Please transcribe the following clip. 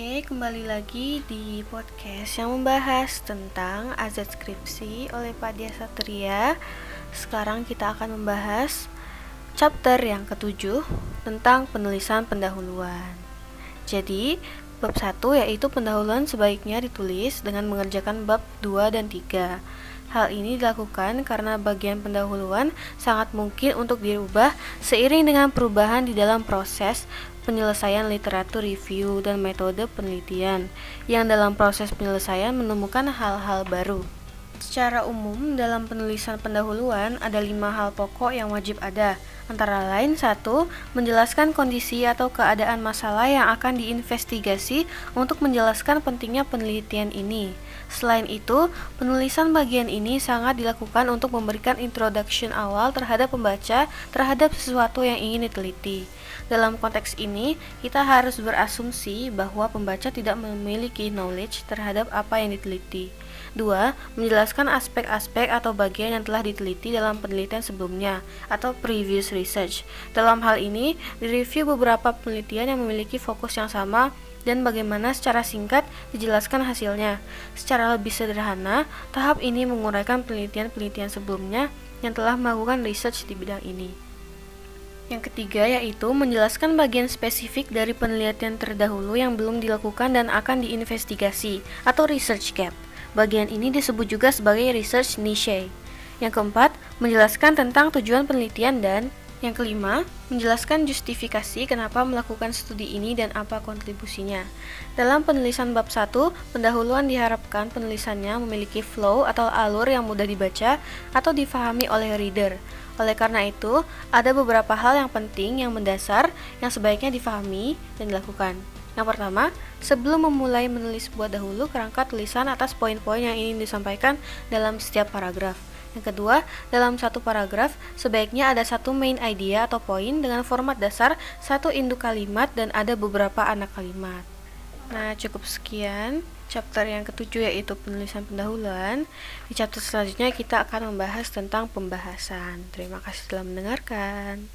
kembali lagi di podcast yang membahas tentang azat skripsi oleh Pak Dia Satria. Sekarang kita akan membahas chapter yang ketujuh tentang penulisan pendahuluan. Jadi, bab 1 yaitu pendahuluan sebaiknya ditulis dengan mengerjakan bab 2 dan 3. Hal ini dilakukan karena bagian pendahuluan sangat mungkin untuk dirubah seiring dengan perubahan di dalam proses penyelesaian literatur review dan metode penelitian yang dalam proses penyelesaian menemukan hal-hal baru. Secara umum, dalam penulisan pendahuluan ada lima hal pokok yang wajib ada, antara lain satu, menjelaskan kondisi atau keadaan masalah yang akan diinvestigasi untuk menjelaskan pentingnya penelitian ini. Selain itu, penulisan bagian ini sangat dilakukan untuk memberikan introduction awal terhadap pembaca terhadap sesuatu yang ingin diteliti. Dalam konteks ini, kita harus berasumsi bahwa pembaca tidak memiliki knowledge terhadap apa yang diteliti. 2. Menjelaskan aspek-aspek atau bagian yang telah diteliti dalam penelitian sebelumnya atau previous research. Dalam hal ini, direview beberapa penelitian yang memiliki fokus yang sama dan bagaimana secara singkat dijelaskan hasilnya. Secara lebih sederhana, tahap ini menguraikan penelitian-penelitian sebelumnya yang telah melakukan research di bidang ini. Yang ketiga yaitu menjelaskan bagian spesifik dari penelitian terdahulu yang belum dilakukan dan akan diinvestigasi atau research gap. Bagian ini disebut juga sebagai research niche. Yang keempat, menjelaskan tentang tujuan penelitian dan yang kelima, menjelaskan justifikasi kenapa melakukan studi ini dan apa kontribusinya. Dalam penulisan bab 1, pendahuluan diharapkan penulisannya memiliki flow atau alur yang mudah dibaca atau difahami oleh reader. Oleh karena itu, ada beberapa hal yang penting yang mendasar yang sebaiknya difahami dan dilakukan. Yang pertama, sebelum memulai menulis buat dahulu kerangka tulisan atas poin-poin yang ingin disampaikan dalam setiap paragraf. Yang kedua, dalam satu paragraf, sebaiknya ada satu main idea atau poin dengan format dasar, satu induk kalimat, dan ada beberapa anak kalimat. Nah, cukup sekian chapter yang ketujuh yaitu penulisan pendahuluan. Di chapter selanjutnya kita akan membahas tentang pembahasan. Terima kasih telah mendengarkan.